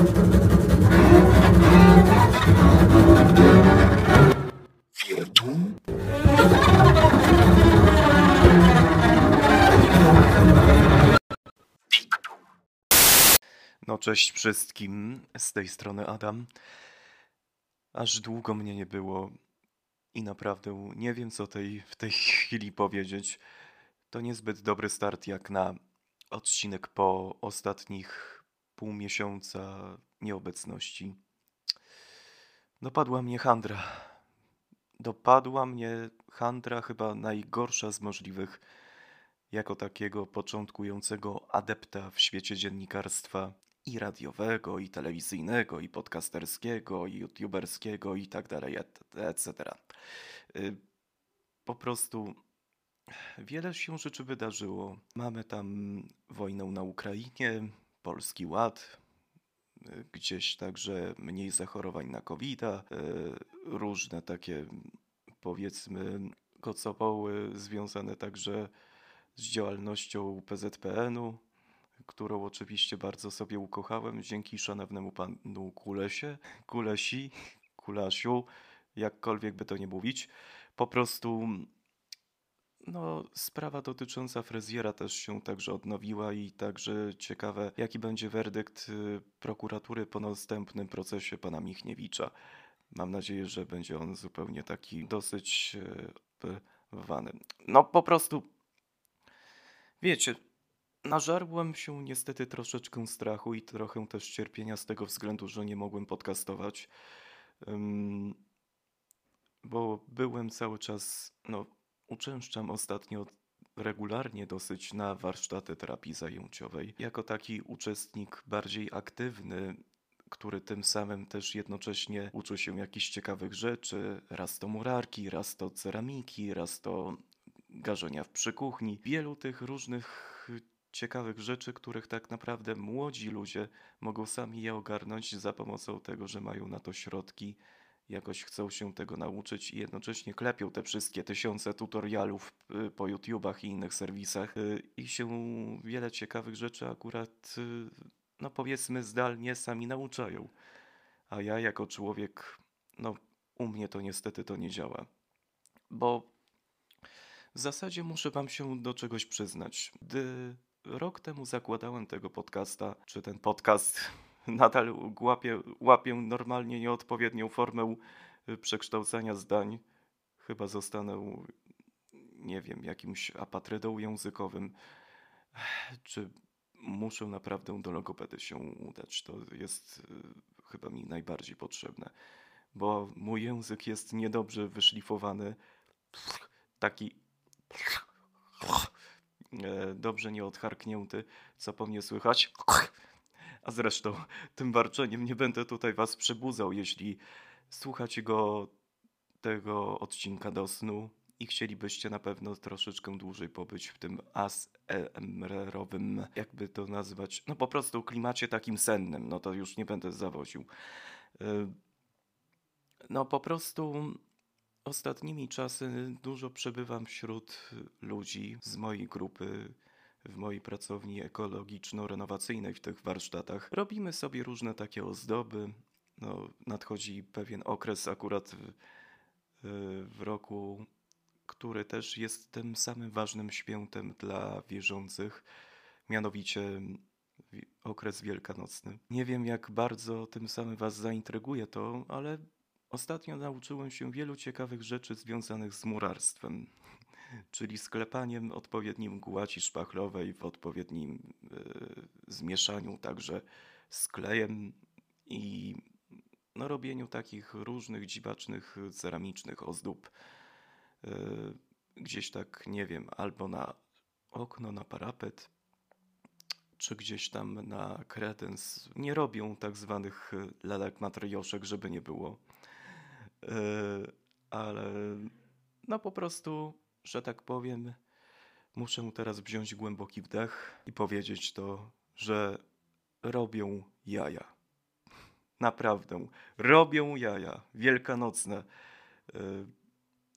No cześć wszystkim, z tej strony Adam. Aż długo mnie nie było i naprawdę nie wiem co tej, w tej chwili powiedzieć. To niezbyt dobry start jak na odcinek po ostatnich pół miesiąca nieobecności. Dopadła mnie handra. Dopadła mnie handra chyba najgorsza z możliwych jako takiego początkującego adepta w świecie dziennikarstwa i radiowego, i telewizyjnego, i podcasterskiego, i youtuberskiego, i tak dalej, etc. Y, Po prostu wiele się rzeczy wydarzyło. Mamy tam wojnę na Ukrainie, Polski Ład, gdzieś także mniej zachorowań na covid różne takie powiedzmy kocopoły związane także z działalnością PZPN-u, którą oczywiście bardzo sobie ukochałem dzięki szanownemu panu Kulesie, Kulesi, Kulasiu, jakkolwiek by to nie mówić. Po prostu no, sprawa dotycząca fryzjera też się także odnowiła i także ciekawe, jaki będzie werdykt y, prokuratury po następnym procesie pana Michniewicza. Mam nadzieję, że będzie on zupełnie taki dosyć wywany. No po prostu, wiecie, nażarłem się niestety troszeczkę strachu i trochę też cierpienia z tego względu, że nie mogłem podcastować. Ym, bo byłem cały czas, no, uczęszczam ostatnio regularnie dosyć na warsztaty terapii zajęciowej. Jako taki uczestnik bardziej aktywny, który tym samym też jednocześnie uczy się jakichś ciekawych rzeczy, raz to murarki, raz to ceramiki, raz to garzenia w przykuchni. Wielu tych różnych ciekawych rzeczy, których tak naprawdę młodzi ludzie mogą sami je ogarnąć za pomocą tego, że mają na to środki jakoś chcą się tego nauczyć i jednocześnie klepią te wszystkie tysiące tutorialów y, po YouTubach i innych serwisach y, i się wiele ciekawych rzeczy akurat, y, no powiedzmy, zdalnie sami nauczają. A ja jako człowiek, no u mnie to niestety to nie działa. Bo w zasadzie muszę wam się do czegoś przyznać. Gdy rok temu zakładałem tego podcasta, czy ten podcast nadal łapię, łapię normalnie nieodpowiednią formę y, przekształcania zdań. Chyba zostanę, nie wiem, jakimś apatrydą językowym. Czy muszę naprawdę do logopedy się udać? To jest y, chyba mi najbardziej potrzebne, bo mój język jest niedobrze wyszlifowany. Taki e, dobrze nieodcharknięty, co po mnie słychać. A zresztą tym warczeniem nie będę tutaj was przebudzał, jeśli słuchacie go tego odcinka do snu i chcielibyście na pewno troszeczkę dłużej pobyć w tym ASMR-owym, jakby to nazwać, no po prostu klimacie takim sennym, no to już nie będę zawoził. Y, No po prostu ostatnimi czasy dużo przebywam wśród ludzi z mojej grupy, w mojej pracowni ekologiczno-renowacyjnej w tych warsztatach. Robimy sobie różne takie ozdoby. No, nadchodzi pewien okres akurat w, w roku, który też jest tym samym ważnym świętem dla wierzących, mianowicie wi- okres wielkanocny. Nie wiem, jak bardzo tym samym Was zaintryguje to, ale ostatnio nauczyłem się wielu ciekawych rzeczy związanych z murarstwem czyli sklepaniem odpowiednim głaci szpachlowej w odpowiednim e, zmieszaniu także z klejem i no, robieniu takich różnych dziwacznych ceramicznych ozdób. E, gdzieś tak, nie wiem, albo na okno, na parapet, czy gdzieś tam na kredens. Nie robią tak zwanych lalek matrioszek, żeby nie było. E, ale no po prostu, że tak powiem, muszę teraz wziąć głęboki wdech i powiedzieć to, że robią jaja. Naprawdę, robią jaja. Wielkanocne. Y,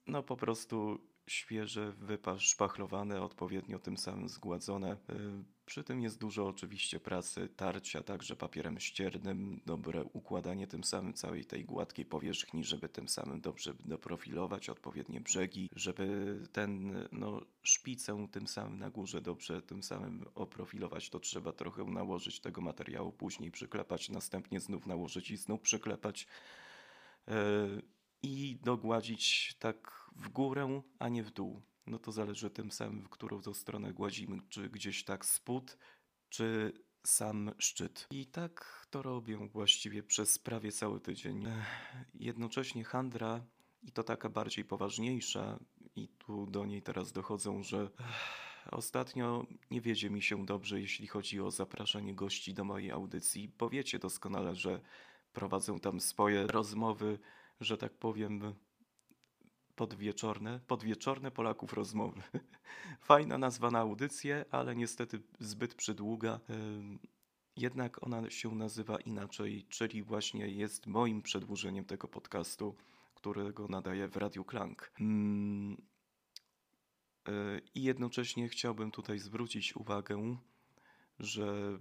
No po prostu świeże, wyszpachlowane, odpowiednio tym samym zgładzone. Y, Przy tym jest dużo oczywiście pracy, tarcia także papierem ściernym, dobre układanie tym samym całej tej gładkiej powierzchni, żeby tym samym dobrze doprofilować odpowiednie brzegi, żeby ten no, szpicę tym samym na górze dobrze tym samym oprofilować, to trzeba trochę nałożyć tego materiału, później przyklepać, następnie znów nałożyć i znów przyklepać yy, i dogładzić tak w górę, a nie w dół. No to zależy tym samym, w którą to stronę gładzimy, czy gdzieś tak spód, czy sam szczyt. I tak to robię właściwie przez prawie cały tydzień. Ech, Jednocześnie handra, i to taka bardziej poważniejsza, i tu do niej teraz dochodzą, że ech, ostatnio nie wiedzie mi się dobrze, jeśli chodzi o zapraszanie gości do mojej audycji, bo wiecie doskonale, że prowadzę tam swoje rozmowy, że tak powiem, podwieczorne, podwieczorne Polaków rozmowy. Fajna nazwa na audycję, ale niestety zbyt przydługa. Jednak ona się nazywa inaczej, czyli właśnie jest moim przedłużeniem tego podcastu, którego nadaję w Radiu Klank. Mm, y, I jednocześnie chciałbym tutaj zwrócić uwagę, że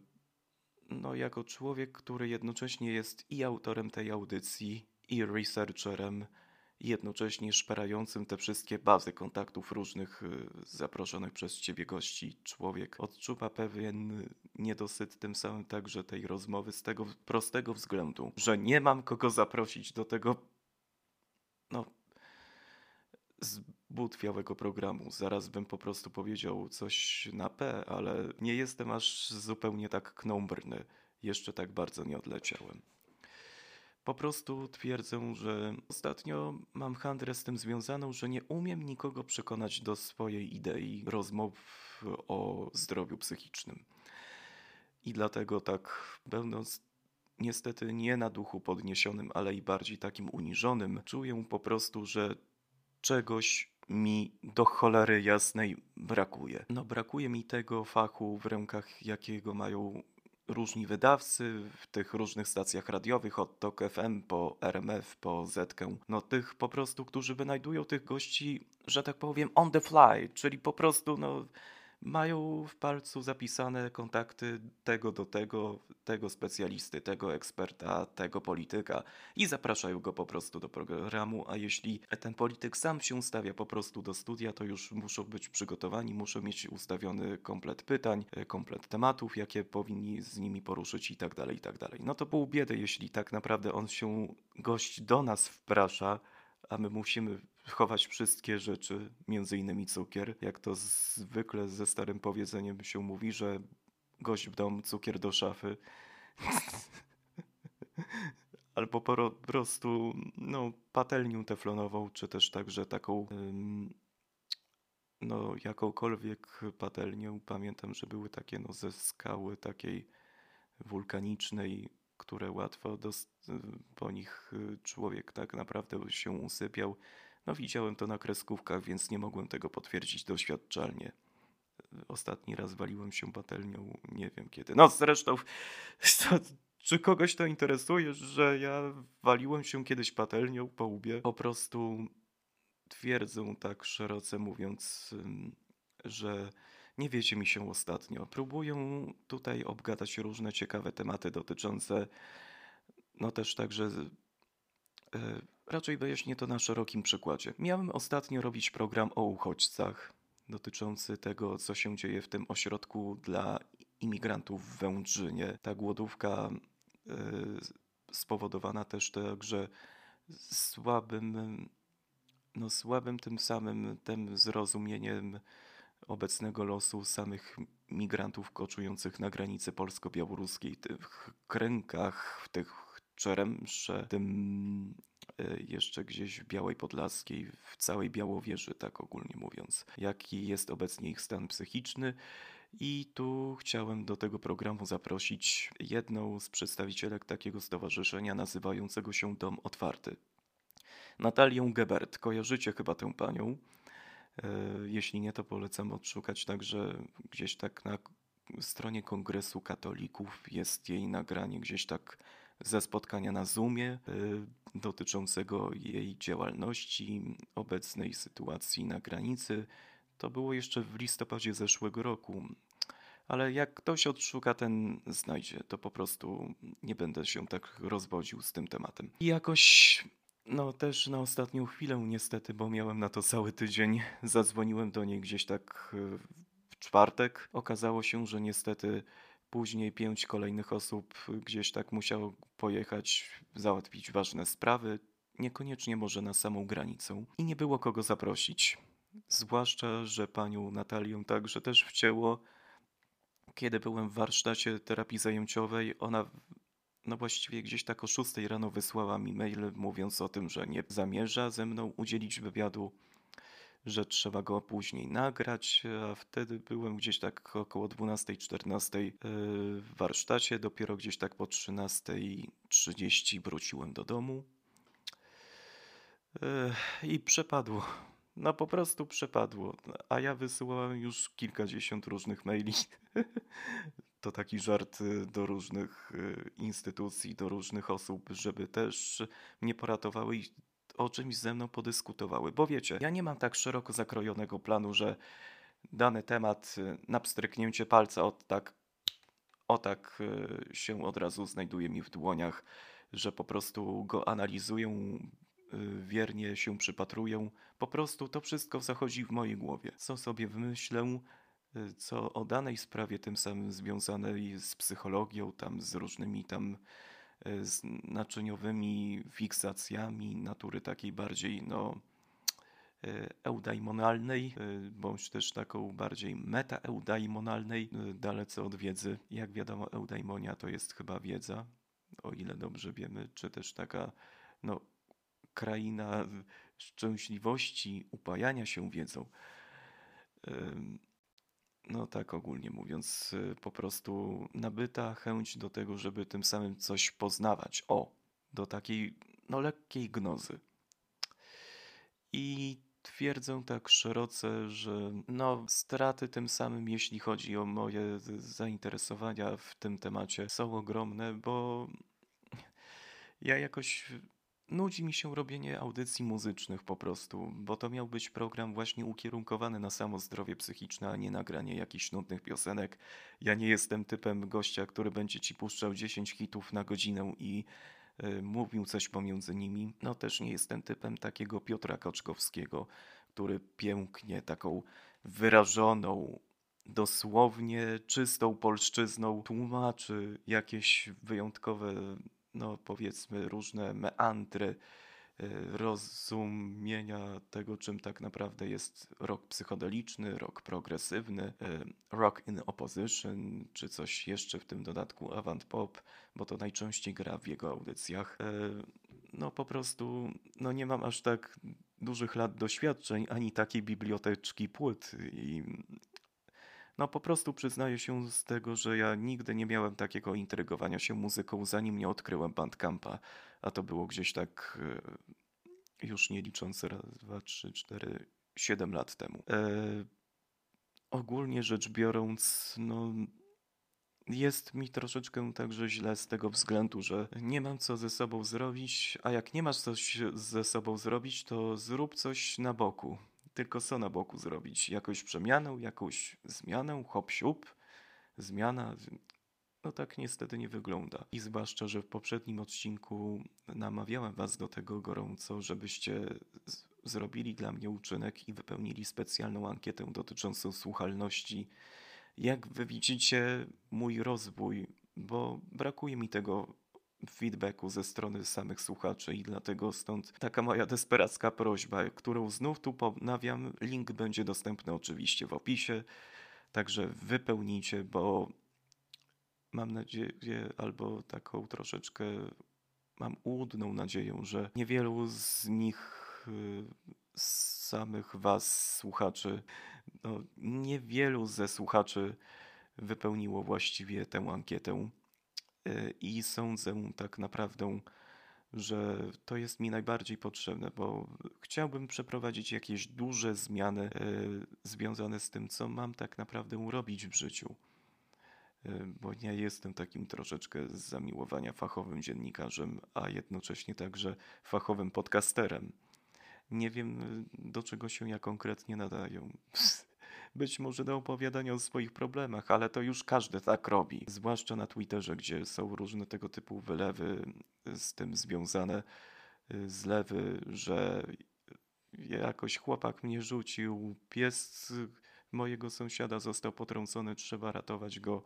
no, jako człowiek, który jednocześnie jest i autorem tej audycji, i researcherem, jednocześnie szperającym te wszystkie bazy kontaktów różnych y, zaproszonych przez ciebie gości, człowiek odczuwa pewien niedosyt tym samym także tej rozmowy z tego prostego względu, że nie mam kogo zaprosić do tego, no, zbutwiałego programu. Zaraz bym po prostu powiedział coś na P, ale nie jestem aż zupełnie tak knombrny. Jeszcze tak bardzo nie odleciałem. Po prostu twierdzę, że ostatnio mam handrę z tym związaną, że nie umiem nikogo przekonać do swojej idei rozmów o zdrowiu psychicznym. I dlatego tak, będąc niestety nie na duchu podniesionym, ale i bardziej takim uniżonym, czuję po prostu, że czegoś mi do cholery jasnej brakuje. No, brakuje mi tego fachu w rękach, jakiego mają różni wydawcy w tych różnych stacjach radiowych, od TOK FM po RMF, po Zetkę. No tych po prostu, którzy wynajdują tych gości, że tak powiem, on the fly, czyli po prostu no mają w palcu zapisane kontakty tego do tego, tego specjalisty, tego eksperta, tego polityka i zapraszają go po prostu do programu, a jeśli ten polityk sam się stawia po prostu do studia, to już muszą być przygotowani, muszą mieć ustawiony komplet pytań, e, komplet tematów, jakie powinni z nimi poruszyć i tak dalej, i tak dalej. No to pół biedy, jeśli tak naprawdę on się, gość do nas wprasza, a my musimy chować wszystkie rzeczy, między innymi cukier. Jak to zwykle ze starym powiedzeniem się mówi, że gość w dom, cukier do szafy. Albo po prostu no, patelnią teflonową, czy też także taką ym, no jakąkolwiek patelnią. Pamiętam, że były takie no ze skały takiej wulkanicznej, które łatwo po nich y, człowiek tak naprawdę się usypiał. No widziałem to na kreskówkach, więc nie mogłem tego potwierdzić doświadczalnie. Ostatni raz waliłem się patelnią, nie wiem kiedy. No zresztą, to, czy kogoś to interesuje, że ja waliłem się kiedyś patelnią po łbie? Po prostu twierdzę tak szeroce mówiąc, że nie wiecie mi się ostatnio. Próbuję tutaj obgadać różne ciekawe tematy dotyczące, no też także, yy, raczej wyjaśnię to na szerokim przykładzie. Miałem ostatnio robić program o uchodźcach, dotyczący tego, co się dzieje w tym ośrodku dla imigrantów w Wędrzynie. Ta głodówka yy, spowodowana też także słabym, no słabym tym samym tym zrozumieniem obecnego losu samych migrantów koczujących na granicy polsko-białoruskiej, tych krękach, w tych Czeremsze, tym jeszcze gdzieś w Białej Podlaskiej, w całej Białowieży, tak ogólnie mówiąc. Jaki jest obecnie ich stan psychiczny? I tu chciałem do tego programu zaprosić jedną z przedstawicielek takiego stowarzyszenia nazywającego się Dom Otwarty. Natalię Gebert. Kojarzycie chyba tę panią? Jeśli nie, to polecam odszukać także gdzieś tak na stronie Kongresu Katolików jest jej nagranie gdzieś tak ze spotkania na Zoomie y, dotyczącego jej działalności, obecnej sytuacji na granicy. To było jeszcze w listopadzie zeszłego roku. Ale jak ktoś odszuka, ten znajdzie. To po prostu nie będę się tak rozwodził z tym tematem. I jakoś, no też na ostatnią chwilę niestety, bo miałem na to cały tydzień, zadzwoniłem do niej gdzieś tak y, w czwartek. Okazało się, że niestety później pięć kolejnych osób gdzieś tak musiało pojechać, załatwić ważne sprawy, niekoniecznie może na samą granicę. I nie było kogo zaprosić. Zwłaszcza, że panią Natalię także też wcięło kiedy byłem w warsztacie terapii zajęciowej, ona no właściwie gdzieś tak o 6 rano wysłała mi mail mówiąc o tym, że nie zamierza ze mną udzielić wywiadu, że trzeba go później nagrać, a wtedy byłem gdzieś tak około 12-14 yy, w warsztacie, dopiero gdzieś tak po 13.30 wróciłem do domu yy, i przepadło. No po prostu przepadło. A ja wysyłałem już kilkadziesiąt różnych maili. To taki żart y, do różnych y, instytucji, do różnych osób, żeby też mnie poratowały i o czymś ze mną podyskutowały. Bo wiecie, ja nie mam tak szeroko zakrojonego planu, że dany temat y, na pstryknięcie palca od tak, o tak się od razu znajduje mi w dłoniach, że po prostu go analizuję, wiernie się przypatrują. Po prostu to wszystko zachodzi w mojej głowie. Co sobie wymyślę, co o danej sprawie tym samym związanej z psychologią, tam z różnymi tam y, z naczyniowymi fiksacjami natury takiej bardziej no eudaimonalnej, bądź też taką bardziej metaeudaimonalnej, dalece od wiedzy. Jak wiadomo, eudaimonia to jest chyba wiedza, o ile dobrze wiemy, czy też taka no, kraina szczęśliwości, upajania się wiedzą. No tak ogólnie mówiąc, y, po prostu nabyta chęć do tego, żeby tym samym coś poznawać. O, do takiej no lekkiej gnozy. I twierdzę tak szeroce, że no straty tym samym, jeśli chodzi o moje zainteresowania w tym temacie, są ogromne, bo ja jakoś Nudzi mi się robienie audycji muzycznych po prostu, bo to miał być program właśnie ukierunkowany na samo zdrowie psychiczne, a nie nagranie jakichś nudnych piosenek. Ja nie jestem typem gościa, który będzie ci puszczał 10 hitów na godzinę i y, mówił coś pomiędzy nimi. No też nie jestem typem takiego Piotra Koczkowskiego, który pięknie taką wyrażoną, dosłownie czystą polszczyzną tłumaczy jakieś wyjątkowe no powiedzmy, różne meandry y, rozumienia tego, czym tak naprawdę jest rock psychodeliczny, rock progresywny, y, rock in opposition, czy coś jeszcze w tym dodatku avant pop, bo to najczęściej gra w jego audycjach. Y, no po prostu, no nie mam aż tak dużych lat doświadczeń, ani takiej biblioteczki płyt i no po prostu przyznaję się z tego, że ja nigdy nie miałem takiego intrygowania się muzyką, zanim nie odkryłem Bandcampa, a to było gdzieś tak e, już nie licząc raz, dwa, trzy, cztery, siedem lat temu. E, ogólnie rzecz biorąc, no jest mi troszeczkę także źle z tego względu, że nie mam co ze sobą zrobić, a jak nie masz coś ze sobą zrobić, to zrób coś na boku tylko co na boku zrobić? Jakąś przemianę, jakąś zmianę, hop siup, zmiana. No tak niestety nie wygląda. I zwłaszcza, że w poprzednim odcinku namawiałem Was do tego gorąco, żebyście zrobili dla mnie uczynek i wypełnili specjalną ankietę dotyczącą słuchalności. Jak wy widzicie mój rozwój, bo brakuje mi tego feedbacku ze strony samych słuchaczy i dlatego stąd taka moja desperacka prośba, którą znów tu ponawiam. Link będzie dostępny oczywiście w opisie, także wypełnijcie, bo mam nadzieję, albo taką troszeczkę mam łudną nadzieję, że niewielu z nich, z samych was słuchaczy, no, niewielu ze słuchaczy wypełniło właściwie tę ankietę. I sądzę tak naprawdę, że to jest mi najbardziej potrzebne, bo chciałbym przeprowadzić jakieś duże zmiany y, związane z tym, co mam tak naprawdę robić w życiu. y, bo nie jestem takim troszeczkę z zamiłowania fachowym dziennikarzem, a jednocześnie także fachowym podcasterem. Nie wiem, do czego się ja konkretnie nadają. Być może do opowiadania o swoich problemach, ale to już każdy tak robi. Zwłaszcza na Twitterze, gdzie są różne tego typu wylewy z tym związane, zlewy, że jakoś chłopak mnie rzucił, pies mojego sąsiada został potrącony, trzeba ratować go,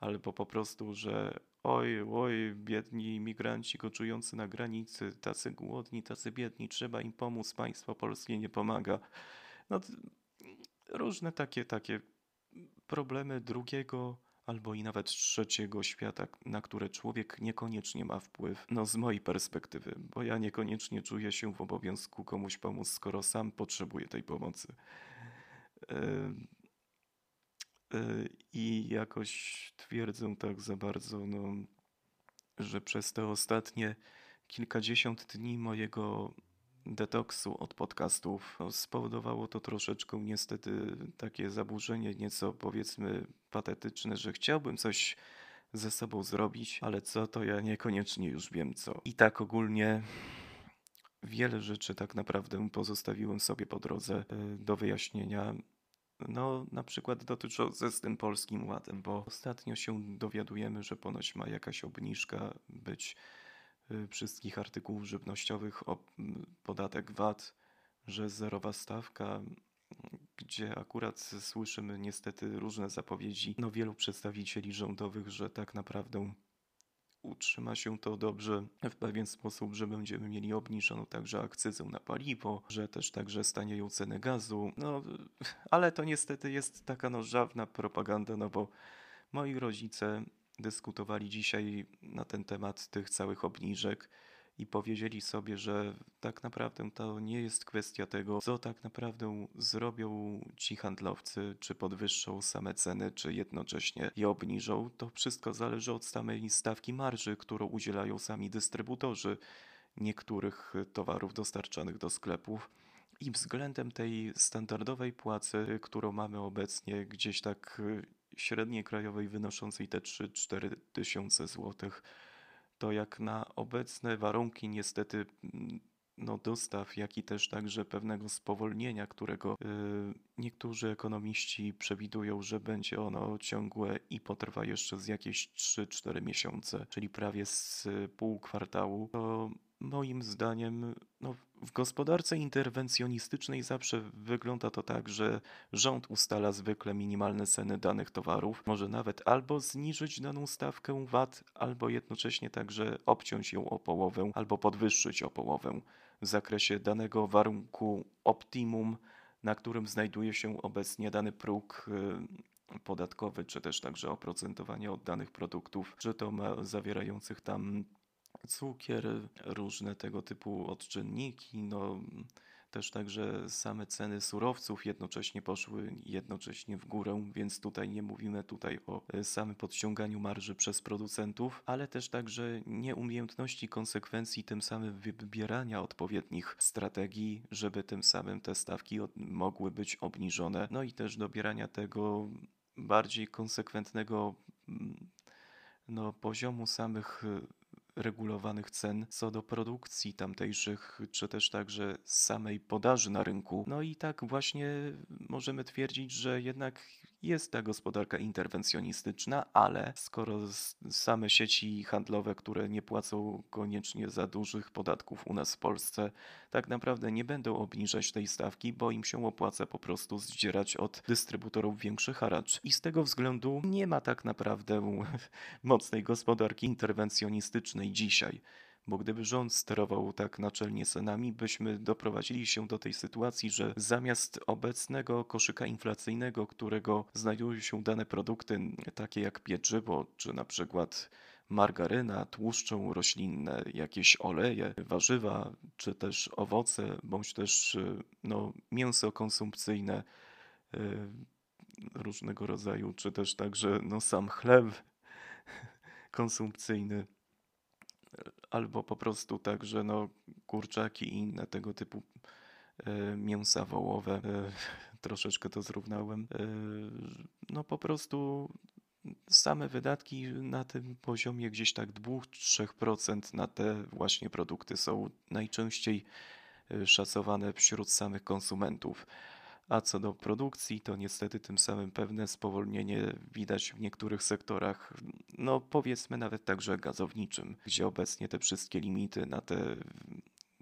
albo po prostu, że oj, oj, biedni imigranci koczujący na granicy, tacy głodni, tacy biedni, trzeba im pomóc, państwo polskie nie pomaga. No, różne takie, takie problemy drugiego albo i nawet trzeciego świata, na które człowiek niekoniecznie ma wpływ. No z mojej perspektywy, bo ja niekoniecznie czuję się w obowiązku komuś pomóc, skoro sam potrzebuję tej pomocy. I jakoś twierdzę tak za bardzo, no, że przez te ostatnie kilkadziesiąt dni mojego detoksu od podcastów no, spowodowało to troszeczkę niestety takie zaburzenie, nieco powiedzmy patetyczne, że chciałbym coś ze sobą zrobić, ale co to ja niekoniecznie już wiem co. I tak ogólnie wiele rzeczy tak naprawdę pozostawiłem sobie po drodze e, do wyjaśnienia. No, na przykład dotyczące z tym polskim ładem, bo ostatnio się dowiadujemy, że ponoć ma jakaś obniżka być wszystkich artykułów żywnościowych o podatek VAT, że zerowa stawka, gdzie akurat słyszymy niestety różne zapowiedzi no wielu przedstawicieli rządowych, że tak naprawdę utrzyma się to dobrze w pewien sposób, że będziemy mieli obniżoną także akcyzę na paliwo, że też także stanieją ceny gazu. No, ale to niestety jest taka no żawna propaganda, no bo moi rodzice dyskutowali dzisiaj na ten temat tych całych obniżek i powiedzieli sobie, że tak naprawdę to nie jest kwestia tego, co tak naprawdę zrobią ci handlowcy, czy podwyższą same ceny, czy jednocześnie je obniżą. To wszystko zależy od samej stawki marży, którą udzielają sami dystrybutorzy niektórych towarów dostarczanych do sklepów. I względem tej standardowej płacy, którą mamy obecnie gdzieś tak średniej krajowej wynoszącej te 3-4 tysiące złotych, to jak na obecne warunki niestety mm, no, dostaw, jak i też także pewnego spowolnienia, którego y, niektórzy ekonomiści przewidują, że będzie ono ciągłe i potrwa jeszcze z jakieś 3-4 miesiące, czyli prawie z pół kwartału, to moim zdaniem no, w gospodarce interwencjonistycznej zawsze wygląda to tak, że rząd ustala zwykle minimalne ceny danych towarów, może nawet albo zniżyć daną stawkę VAT, albo jednocześnie także obciąć ją o połowę, albo podwyższyć o połowę. W zakresie danego warunku optimum, na którym znajduje się obecnie dany próg y, podatkowy, czy też także oprocentowanie od danych produktów, czy to zawierających tam cukier, różne tego typu odczynniki, no też także same ceny surowców jednocześnie poszły jednocześnie w górę, więc tutaj nie mówimy tutaj o e, samym podciąganiu marży przez producentów, ale też także nieumiejętności konsekwencji tym samym wybierania odpowiednich strategii, żeby tym samym te stawki mogły być obniżone, no i też dobierania tego bardziej konsekwentnego mm, no, poziomu samych regulowanych cen co do produkcji tamtejszych, czy też także samej podaży na rynku. No i tak właśnie możemy twierdzić, że jednak jest ta gospodarka interwencjonistyczna, ale skoro same sieci handlowe, które nie płacą koniecznie za dużych podatków u nas w Polsce, tak naprawdę nie będą obniżać tej stawki, bo im się opłaca po prostu zdzierać od dystrybutorów większy haracz. I z tego względu nie ma tak naprawdę mocnej gospodarki interwencjonistycznej dzisiaj bo gdyby rząd sterował tak naczelnie cenami, byśmy doprowadzili się do tej sytuacji, że zamiast obecnego koszyka inflacyjnego, którego znajdują się dane produkty takie jak pieczywo, czy na przykład margaryna, tłuszcze roślinne, jakieś oleje, warzywa, czy też owoce, bądź też no, mięso konsumpcyjne y, różnego rodzaju, czy też także no, sam chleb konsumpcyjny albo po prostu tak, że no kurczaki i inne tego typu e, mięsa wołowe, e, troszeczkę to zrównałem, e, no po prostu same wydatki na tym poziomie gdzieś tak 2-3% na te właśnie produkty są najczęściej szacowane wśród samych konsumentów. A co do produkcji, to niestety tym samym pewne spowolnienie widać w niektórych sektorach, no powiedzmy nawet także gazowniczym, gdzie obecnie te wszystkie limity na te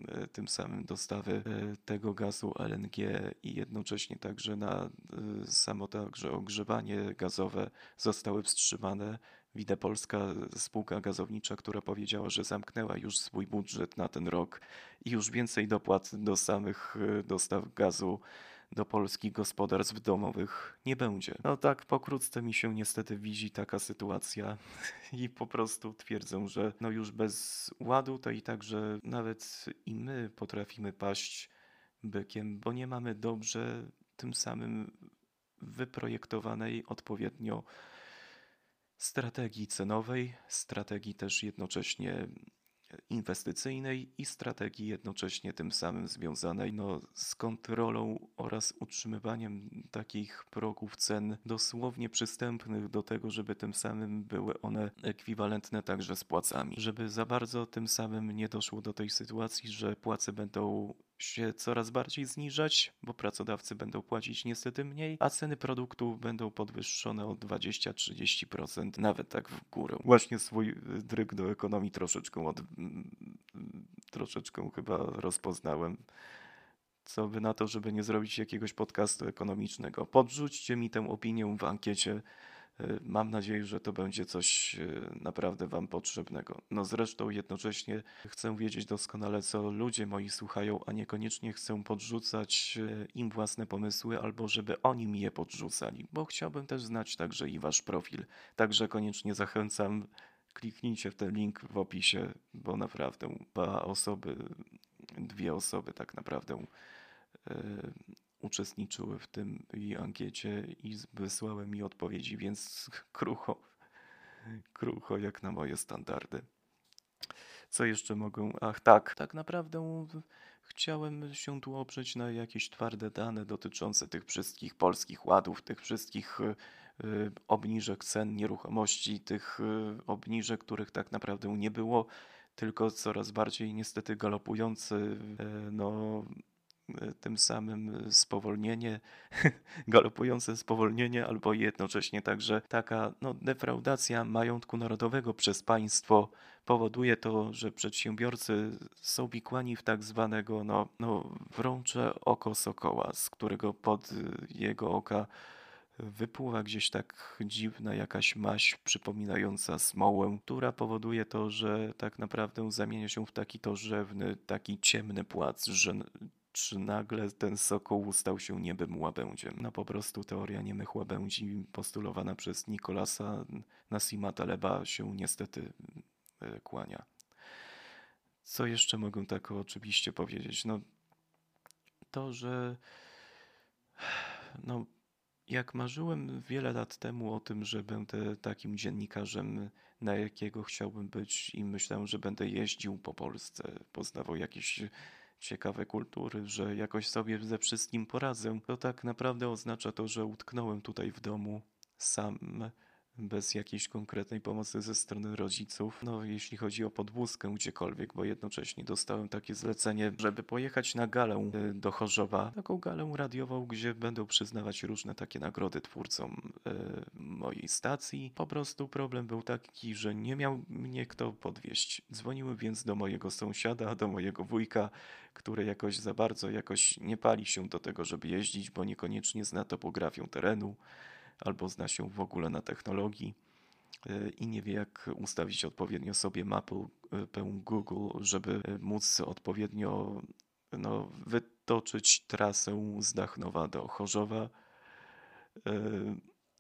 e, tym samym dostawy e, tego gazu LNG i jednocześnie także na e, samo także ogrzewanie gazowe zostały wstrzymane. Widzę Polska, spółka gazownicza, która powiedziała, że zamknęła już swój budżet na ten rok i już więcej dopłat do samych dostaw gazu do polskich gospodarstw domowych nie będzie. No tak pokrótce mi się niestety widzi taka sytuacja i po prostu twierdzę, że no już bez ładu to i także nawet i my potrafimy paść bykiem, bo nie mamy dobrze tym samym wyprojektowanej odpowiednio strategii cenowej, strategii też jednocześnie inwestycyjnej i strategii jednocześnie tym samym związanej no, z kontrolą oraz utrzymywaniem takich progów cen dosłownie przystępnych do tego, żeby tym samym były one ekwiwalentne także z płacami. Żeby za bardzo tym samym nie doszło do tej sytuacji, że płace będą się coraz bardziej zniżać, bo pracodawcy będą płacić niestety mniej, a ceny produktów będą podwyższone o 20-30%, nawet tak w górę. Właśnie swój dryg do ekonomii troszeczkę od, troszeczkę chyba rozpoznałem. Co by na to, żeby nie zrobić jakiegoś podcastu ekonomicznego. Podrzućcie mi tę opinię w ankiecie Y, mam nadzieję, że to będzie coś y, naprawdę Wam potrzebnego. No zresztą jednocześnie chcę wiedzieć doskonale, co ludzie moi słuchają, a niekoniecznie chcę podrzucać y, im własne pomysły, albo żeby oni mi je podrzucali, bo chciałbym też znać także i Wasz profil. Także koniecznie zachęcam, kliknijcie w ten link w opisie, bo naprawdę dwa osoby, dwie osoby tak naprawdę uczestniczyły w tym i ankiecie i wysłały mi odpowiedzi, więc krucho, krucho jak na moje standardy. Co jeszcze mogę? Ach tak, tak naprawdę chciałem się tu oprzeć na jakieś twarde dane dotyczące tych wszystkich polskich ładów, tych wszystkich y, obniżek cen nieruchomości, tych y, obniżek, których tak naprawdę nie było, tylko coraz bardziej niestety galopujący y, no, tym samym spowolnienie, galopujące spowolnienie, albo jednocześnie także taka no, defraudacja majątku narodowego przez państwo powoduje to, że przedsiębiorcy są wikłani w tak zwanego no, no, wrącze oko sokoła, z którego pod jego oka wypływa gdzieś tak dziwna jakaś maść przypominająca smołę, która powoduje to, że tak naprawdę zamienia się w taki to rzewny, taki ciemny płac, że czy nagle ten sokoł stał się niebem łabędziem. No po prostu teoria niemych łabędzi postulowana przez Nikolasa Nasima Taleba się niestety e, kłania. Co jeszcze mogę tak oczywiście powiedzieć? No to, że no jak marzyłem wiele lat temu o tym, że będę takim dziennikarzem, na jakiego chciałbym być i myślałem, że będę jeździł po Polsce, poznawał jakieś ciekawe kultury, że jakoś sobie ze wszystkim poradzę, to tak naprawdę oznacza to, że utknąłem tutaj w domu sam bez jakiejś konkretnej pomocy ze strony rodziców. No, jeśli chodzi o podwózkę gdziekolwiek, bo jednocześnie dostałem takie zlecenie, żeby pojechać na galę y, do Chorzowa, taką galę radiową, gdzie będą przyznawać różne takie nagrody twórcom y, mojej stacji. Po prostu problem był taki, że nie miał mnie kto podwieźć. Dzwoniłem więc do mojego sąsiada, do mojego wujka, który jakoś za bardzo jakoś nie pali się do tego, żeby jeździć, bo niekoniecznie zna topografię terenu albo zna się w ogóle na technologii e, i nie wie, jak ustawić odpowiednio sobie mapę e, Google, żeby e, móc odpowiednio no, wytoczyć trasę z Dachnowa do Chorzowa.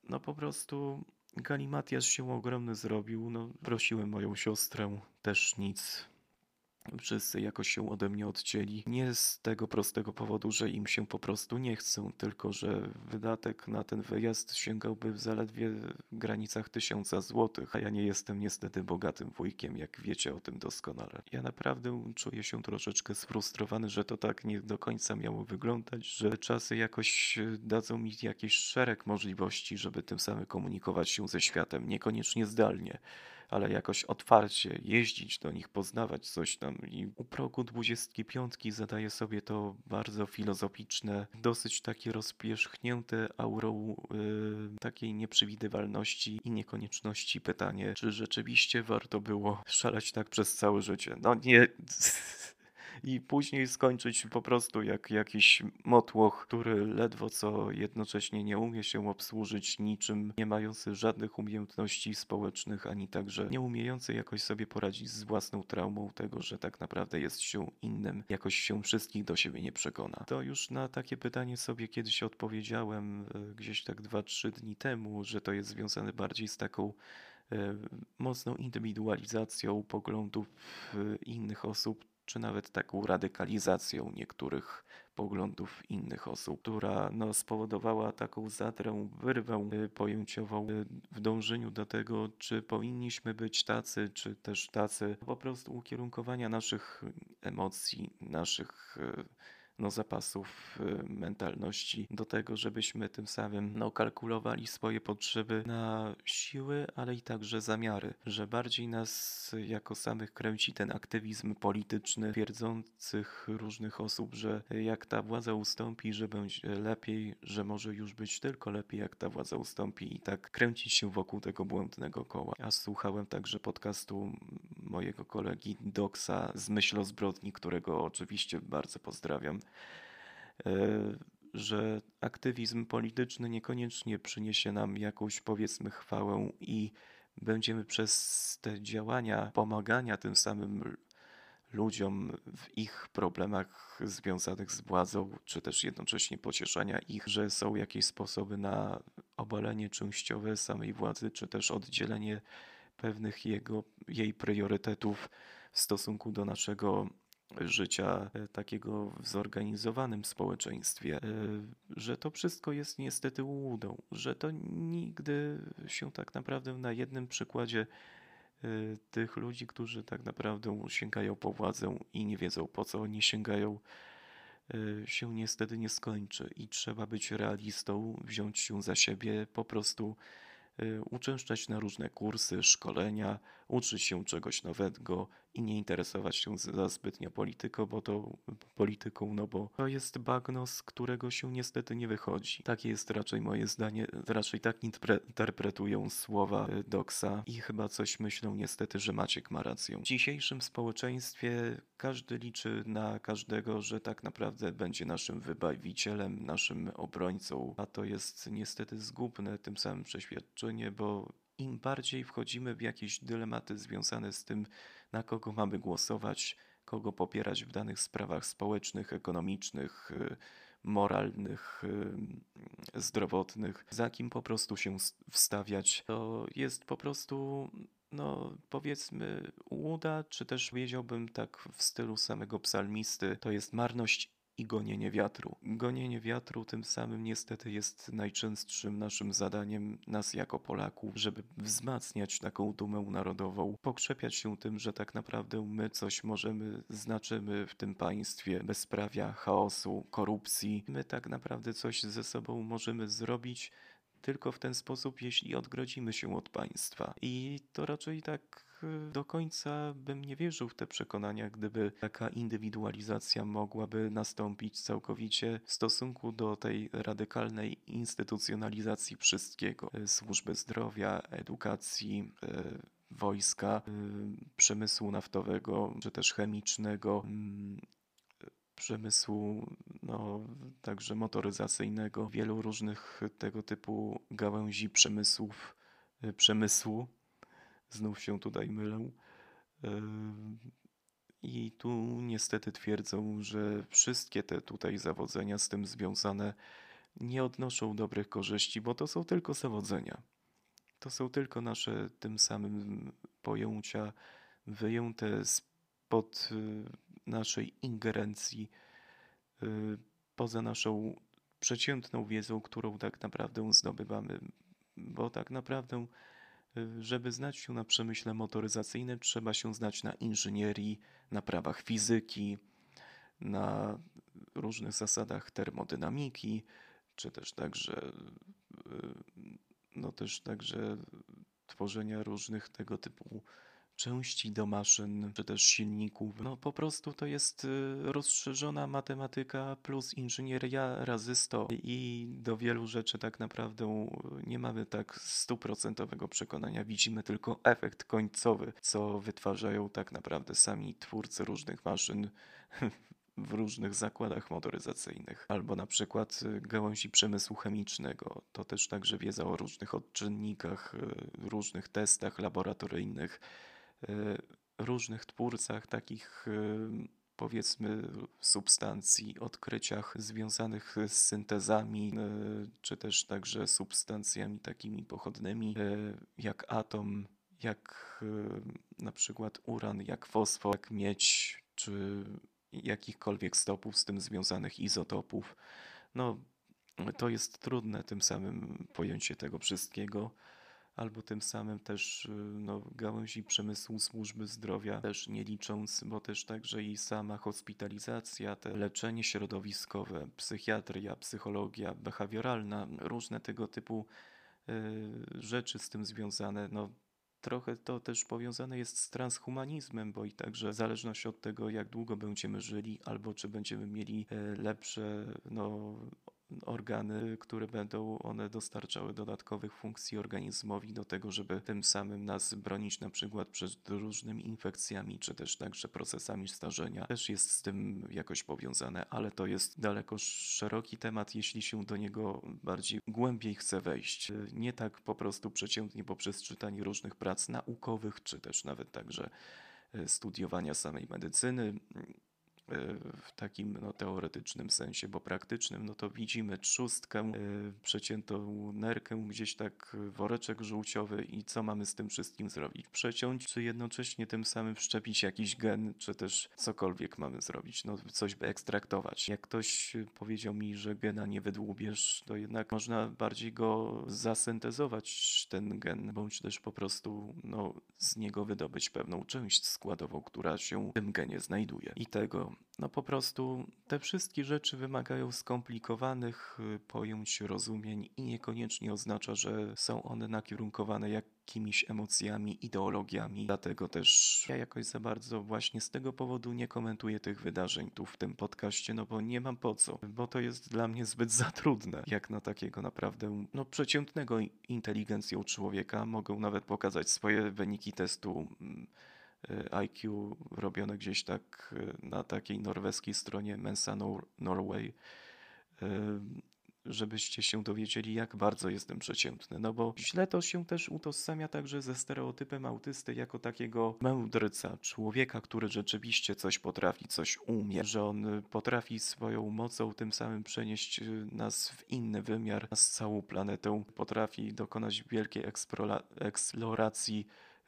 No po prostu galimatiasz się ogromny zrobił. No, prosiłem moją siostrę, też nic. Wszyscy jakoś się ode mnie odcięli. Nie z tego prostego powodu, że im się po prostu nie chcą, tylko że wydatek na ten wyjazd sięgałby w zaledwie granicach tysiąca złotych, a ja nie jestem niestety bogatym wujkiem, jak wiecie o tym doskonale. Ja naprawdę czuję się troszeczkę sfrustrowany, że to tak nie do końca miało wyglądać, że czasy jakoś dadzą mi jakiś szereg możliwości, żeby tym samym komunikować się ze światem, niekoniecznie zdalnie ale jakoś otwarcie jeździć do nich, poznawać coś tam. I u progu 25 zadaję sobie to bardzo filozoficzne, dosyć takie rozpierzchnięte aurą yy, takiej nieprzewidywalności i niekonieczności pytanie, czy rzeczywiście warto było szaleć tak przez całe życie. No nie i później skończyć po prostu jak jakiś motłoch, który ledwo co jednocześnie nie umie się obsłużyć niczym, nie mający żadnych umiejętności społecznych, ani także nie umiejący jakoś sobie poradzić z własną traumą tego, że tak naprawdę jest się innym, jakoś się wszystkich do siebie nie przekona. To już na takie pytanie sobie kiedyś odpowiedziałem e, gdzieś tak 2-3 dni temu, że to jest związane bardziej z taką e, mocną indywidualizacją poglądów e, innych osób, czy nawet taką radykalizacją niektórych poglądów innych osób, która no, spowodowała taką zadrę, wyrwę y, pojęciową y, w dążeniu do tego, czy powinniśmy być tacy, czy też tacy, po prostu ukierunkowania naszych emocji, naszych y, no, zapasów y, mentalności do tego, żebyśmy tym samym no, kalkulowali swoje potrzeby na siły, ale i także zamiary, że bardziej nas jako samych kręci ten aktywizm polityczny twierdzących różnych osób, że jak ta władza ustąpi, że będzie lepiej, że może już być tylko lepiej, jak ta władza ustąpi i tak kręcić się wokół tego błędnego koła. Ja słuchałem także podcastu mojego kolegi Doksa z Myśl o zbrodni, którego oczywiście bardzo pozdrawiam. E, że aktywizm polityczny niekoniecznie przyniesie nam jakąś powiedzmy chwałę i będziemy przez te działania pomagania tym samym ludziom w ich problemach związanych z władzą, czy też jednocześnie pocieszania ich, że są jakieś sposoby na obalenie częściowe samej władzy, czy też oddzielenie pewnych jego, jej priorytetów w stosunku do naszego życia e, takiego w zorganizowanym społeczeństwie, e, że to wszystko jest niestety ułudą, że to nigdy się tak naprawdę na jednym przykładzie e, tych ludzi, którzy tak naprawdę sięgają po władzę i nie wiedzą po co oni sięgają, się niestety nie skończy. I trzeba być realistą, wziąć się za siebie, po prostu uczęszczać na różne kursy, szkolenia, uczyć się czegoś nowego i nie interesować się za zbytnio polityką, bo to polityką, no bo to jest bagno, z którego się niestety nie wychodzi. Takie jest raczej moje zdanie, raczej tak interpretują słowa Doksa i chyba coś myślą niestety, że Maciek ma rację. W dzisiejszym społeczeństwie każdy liczy na każdego, że tak naprawdę będzie naszym wybawicielem, naszym obrońcą, a to jest niestety zgubne tym samym przeświadczenie, bo im bardziej wchodzimy w jakieś dylematy związane z tym, na kogo mamy głosować, kogo popierać w danych sprawach społecznych, ekonomicznych, y, moralnych, y, zdrowotnych, za kim po prostu się wstawiać, to jest po prostu no powiedzmy łuda, czy też powiedziałbym tak w stylu samego psalmisty, to jest marność i gonienie wiatru. Gonienie wiatru tym samym niestety jest najczęstszym naszym zadaniem nas jako Polaków, żeby wzmacniać taką dumę narodową, pokrzepiać się tym, że tak naprawdę my coś możemy, znaczymy w tym państwie bezprawia, chaosu, korupcji. My tak naprawdę coś ze sobą możemy zrobić tylko w ten sposób, jeśli odgrodzimy się od państwa. I to raczej tak Y, do końca bym nie wierzył w te przekonania, gdyby taka indywidualizacja mogłaby nastąpić całkowicie w stosunku do tej radykalnej instytucjonalizacji wszystkiego y, służby zdrowia, edukacji, y, wojska, przemysłu naftowego czy też chemicznego, mm, przemysłu, no, także motoryzacyjnego, wielu różnych tego typu gałęzi przemysłów, przemysłu, Znów się tutaj mylę. I tu niestety twierdzą, że wszystkie te tutaj zawodzenia z tym związane nie odnoszą dobrych korzyści, bo to są tylko zawodzenia. To są tylko nasze tym samym pojęcia wyjęte spod naszej ingerencji, poza naszą przeciętną wiedzą, którą tak naprawdę zdobywamy. Bo tak naprawdę, żeby znać się na przemyśle motoryzacyjnym, trzeba się znać na inżynierii, na prawach fizyki, na różnych zasadach termodynamiki, czy też także, no też także tworzenia różnych tego typu części do maszyn, czy też silników. No po prostu to jest y, rozszerzona matematyka plus inżynieria razy 100 i do wielu rzeczy tak naprawdę nie mamy tak stuprocentowego przekonania. Widzimy tylko efekt końcowy, co wytwarzają tak naprawdę sami twórcy różnych maszyn w różnych zakładach motoryzacyjnych, albo na przykład y, gałęzi przemysłu chemicznego. To też także wiedza o różnych odczynnikach, y, różnych testach laboratoryjnych, y, różnych twórcach takich powiedzmy substancji, odkryciach związanych z syntezami, czy też także substancjami takimi pochodnymi, jak atom, jak na przykład uran, jak fosfor, jak miedź, czy jakichkolwiek stopów z tym związanych izotopów. No, to jest trudne tym samym pojęcie tego wszystkiego, albo tym samym też no, gałęzi przemysłu służby zdrowia, też nie licząc, bo też także i sama hospitalizacja, te leczenie środowiskowe, psychiatria, psychologia behawioralna, różne tego typu y, rzeczy z tym związane, no Trochę to też powiązane jest z transhumanizmem, bo i także w zależności od tego, jak długo będziemy żyli, albo czy będziemy mieli e, lepsze no, organy, które będą one dostarczały dodatkowych funkcji organizmowi do tego, żeby tym samym nas bronić na przykład przed różnymi infekcjami, czy też także procesami starzenia. Też jest z tym jakoś powiązane, ale to jest daleko szeroki temat, jeśli się do niego bardziej głębiej chce wejść. Nie tak po prostu przeciętnie poprzez czytanie różnych prac naukowych, czy też nawet także e, studiowania samej medycyny, w takim no, teoretycznym sensie, bo praktycznym, no to widzimy trzustkę, e, przeciętą nerkę, gdzieś tak woreczek żółciowy i co mamy z tym wszystkim zrobić? Przeciąć, czy jednocześnie tym samym wszczepić jakiś gen, czy też cokolwiek mamy zrobić, no coś ekstraktować. Jak ktoś powiedział mi, że gena nie wydłubiesz, to jednak można bardziej go zasyntezować, ten gen, bądź też po prostu no, z niego wydobyć pewną część składową, która się w tym genie znajduje. I tego no po prostu te wszystkie rzeczy wymagają skomplikowanych y, pojęć, rozumień i niekoniecznie oznacza, że są one nakierunkowane jakimiś emocjami, ideologiami. Dlatego też ja jakoś za bardzo właśnie z tego powodu nie komentuję tych wydarzeń tu w tym podcaście, no bo nie mam po co, bo to jest dla mnie zbyt za trudne, jak na takiego naprawdę no przeciętnego inteligencją człowieka mogą nawet pokazać swoje wyniki testu mm, IQ robione gdzieś tak y, na takiej norweskiej stronie Mensa Norway, y, żebyście się dowiedzieli, jak bardzo jestem przeciętny. No bo źle to się też utożsamia także ze stereotypem autysty jako takiego mędrca, człowieka, który rzeczywiście coś potrafi, coś umie, że on potrafi swoją mocą tym samym przenieść nas w inny wymiar, nas całą planetę, potrafi dokonać wielkiej eksploracji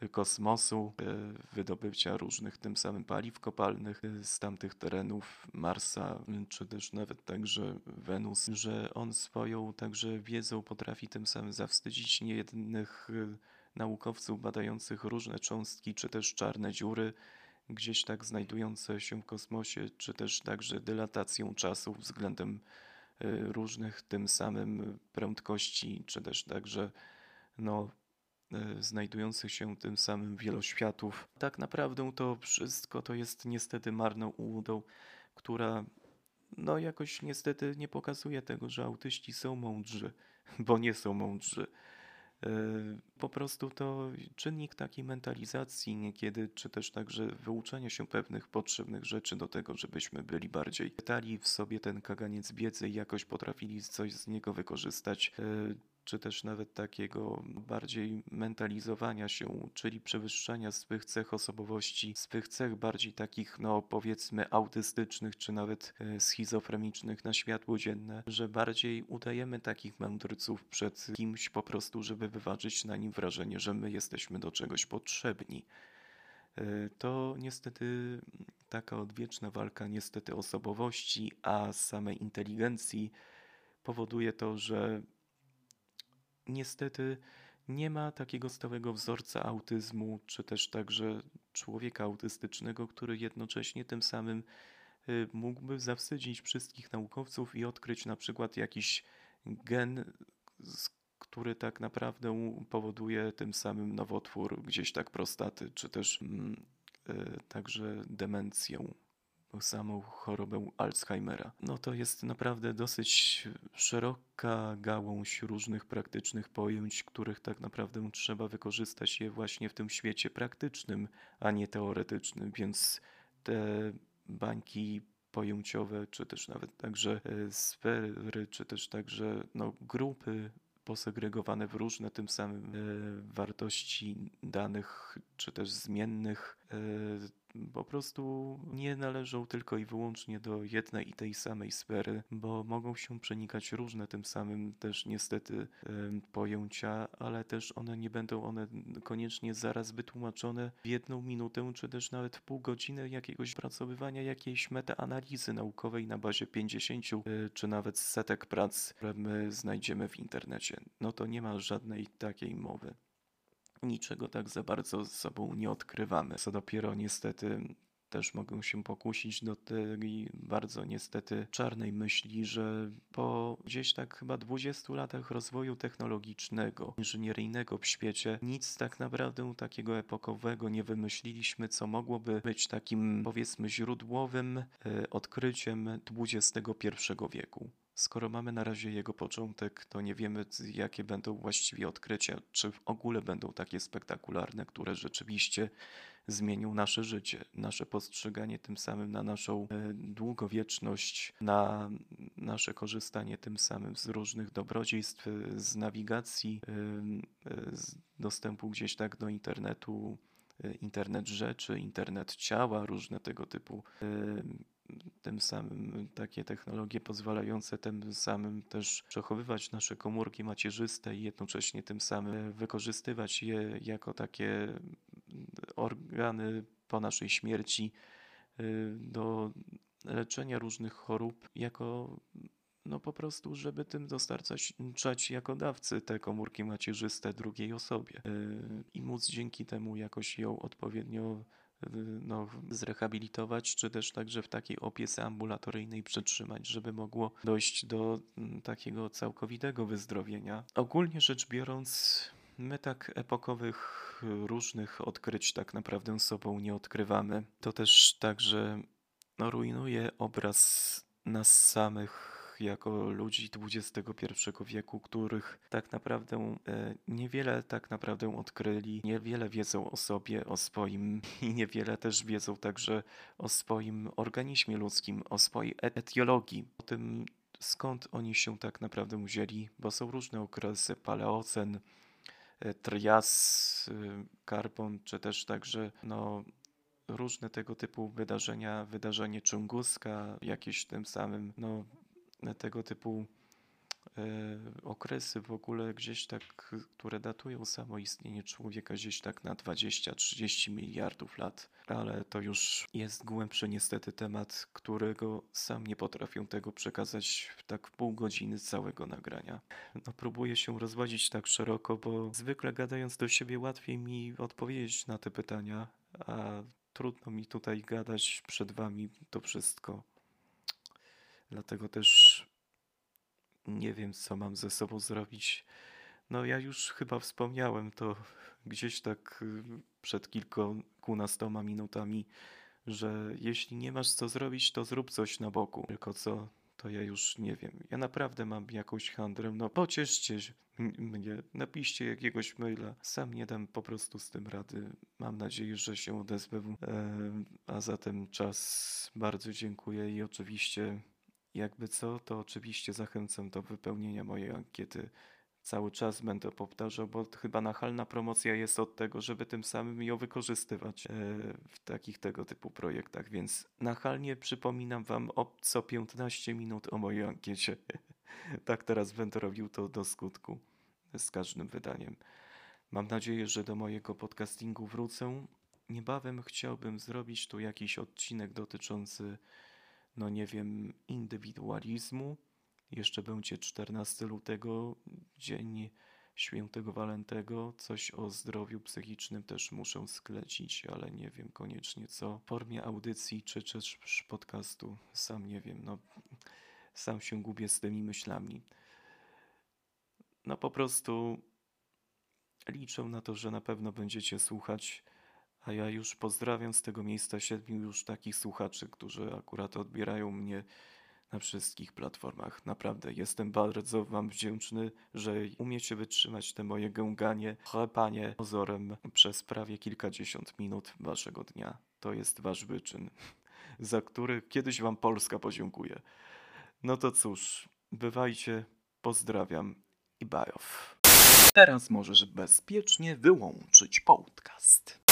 kosmosu, e, wydobycia różnych tym samym paliw kopalnych e, z tamtych terenów Marsa, czy też nawet także Wenus, że on swoją także wiedzą potrafi tym samym zawstydzić niejednych e, naukowców badających różne cząstki, czy też czarne dziury, gdzieś tak znajdujące się w kosmosie, czy też także dylatacją czasu względem różnych tym samym prędkości, czy też także no, znajdujących się tym samym wieloświatów. Tak naprawdę to wszystko to jest niestety marną ułudą, która no jakoś niestety nie pokazuje tego, że autyści są mądrzy, bo nie są mądrzy. E, po prostu to czynnik takiej mentalizacji niekiedy, czy też także wyuczenia się pewnych potrzebnych rzeczy do tego, żebyśmy byli bardziej pytali w sobie ten kaganiec wiedzy i jakoś potrafili coś z niego wykorzystać. E, czy też nawet takiego bardziej mentalizowania się, czyli przewyższania swych cech osobowości, swych cech bardziej takich, no powiedzmy, autystycznych, czy nawet e, schizofrenicznych na światło dzienne, że bardziej udajemy takich mędrców przed kimś po prostu, żeby wyważyć na nim wrażenie, że my jesteśmy do czegoś potrzebni. y, to niestety taka odwieczna walka niestety osobowości, a samej inteligencji powoduje to, że niestety nie ma takiego stałego wzorca autyzmu, czy też także człowieka autystycznego, który jednocześnie tym samym y, mógłby zawstydzić wszystkich naukowców i odkryć na przykład jakiś gen, który tak naprawdę powoduje tym samym nowotwór gdzieś tak prostaty, czy też mm, y, także demencję samą chorobę Alzheimera. No to jest naprawdę dosyć szeroka gałąź różnych praktycznych pojęć, których tak naprawdę trzeba wykorzystać je właśnie w tym świecie praktycznym, a nie teoretycznym, więc te bańki pojęciowe, czy też nawet także e, sfery, czy też także no, grupy posegregowane w różne tym samym e, wartości danych, czy też zmiennych, e, po prostu nie należą tylko i wyłącznie do jednej i tej samej sfery, bo mogą się przenikać różne tym samym też niestety pojęcia, ale też one nie będą one koniecznie zaraz wytłumaczone w jedną minutę, czy też nawet w pół godziny jakiegoś pracowywania jakiejś metaanalizy naukowej na bazie 50 e, czy nawet setek prac, które my znajdziemy w internecie. No to nie ma żadnej takiej mowy niczego tak za bardzo z sobą nie odkrywamy. Co dopiero niestety też mogę się pokusić do tej bardzo niestety czarnej myśli, że po gdzieś tak chyba 20 latach rozwoju technologicznego, inżynieryjnego w świecie, nic tak naprawdę takiego epokowego nie wymyśliliśmy, co mogłoby być takim powiedzmy źródłowym e, odkryciem XXI wieku. Skoro mamy na razie jego początek, to nie wiemy, jakie będą właściwie odkrycia, czy w ogóle będą takie spektakularne, które rzeczywiście zmienią nasze życie, nasze postrzeganie tym samym na naszą e, długowieczność, na nasze korzystanie tym samym z różnych dobrodziejstw, z nawigacji, e, e, z dostępu gdzieś tak do internetu, internet rzeczy, internet ciała, różne tego typu tym samym takie technologie pozwalające tym samym też przechowywać nasze komórki macierzyste i jednocześnie tym samym wykorzystywać je jako takie organy po naszej śmierci y, do leczenia różnych chorób jako no po prostu, żeby tym dostarczać jako dawcy te komórki macierzyste drugiej osobie y, i móc dzięki temu jakoś ją odpowiednio no, zrehabilitować, czy też także w takiej opiece ambulatoryjnej przetrzymać, żeby mogło dojść do mm, takiego całkowitego wyzdrowienia. Ogólnie rzecz biorąc, my tak epokowych różnych odkryć tak naprawdę sobą nie odkrywamy. To też także no, rujnuje obraz nas samych jako ludzi XXI wieku, których tak naprawdę e, niewiele tak naprawdę odkryli, niewiele wiedzą o sobie, o swoim i niewiele też wiedzą także o swoim organizmie ludzkim, o swojej e, etiologii, o tym skąd oni się tak naprawdę wzięli, bo są różne okresy, paleocen, e, trias, karbon, czy też także no, różne tego typu wydarzenia, wydarzenie Czunguska, jakieś tym samym no, tego typu e, okresy w ogóle gdzieś tak, które datują samo istnienie człowieka gdzieś tak na 20-30 miliardów lat. Ale to już jest głębszy niestety temat, którego sam nie potrafię tego przekazać w tak pół godziny całego nagrania. No próbuję się rozwodzić tak szeroko, bo zwykle gadając do siebie łatwiej mi odpowiedzieć na te pytania, a trudno mi tutaj gadać przed wami to wszystko. Dlatego też nie wiem, co mam ze sobą zrobić. No, ja już chyba wspomniałem to gdzieś tak y, przed kilkunastoma minutami, że jeśli nie masz co zrobić, to zrób coś na boku. Tylko co, to ja już nie wiem. Ja naprawdę mam jakąś handrę. No, pocieszcie mnie, napiszcie jakiegoś maila. Sam nie dam po prostu z tym rady. Mam nadzieję, że się odezwę. E, a zatem czas bardzo dziękuję i oczywiście jakby co, to oczywiście zachęcam do wypełnienia mojej ankiety. Cały czas będę powtarzał, bo chyba nachalna promocja jest od tego, żeby tym samym ją wykorzystywać e, w takich tego typu projektach, więc nachalnie przypominam Wam o co 15 minut o mojej ankiecie. tak teraz będę robił to do skutku z każdym wydaniem. Mam nadzieję, że do mojego podcastingu wrócę niebawem chciałbym zrobić tu jakiś odcinek dotyczący, no nie wiem, indywidualizmu. Jeszcze będzie 14 lutego, dzień świętego Walentego. Coś o zdrowiu psychicznym też muszę sklecić, ale nie wiem koniecznie co. W formie audycji czy też podcastu, sam nie wiem, no sam się gubię z tymi myślami. No po prostu liczę na to, że na pewno będziecie słuchać, a ja już pozdrawiam z tego miejsca siedmiu już takich słuchaczy, którzy akurat odbierają mnie na wszystkich platformach. Naprawdę jestem bardzo Wam wdzięczny, że umiecie wytrzymać te moje gęganie, chlepanie pozorem przez prawie kilkadziesiąt minut Waszego dnia. To jest Wasz wyczyn, za który kiedyś Wam Polska podziękuje. No to cóż, bywajcie, pozdrawiam i bajow. Teraz możesz bezpiecznie wyłączyć podcast.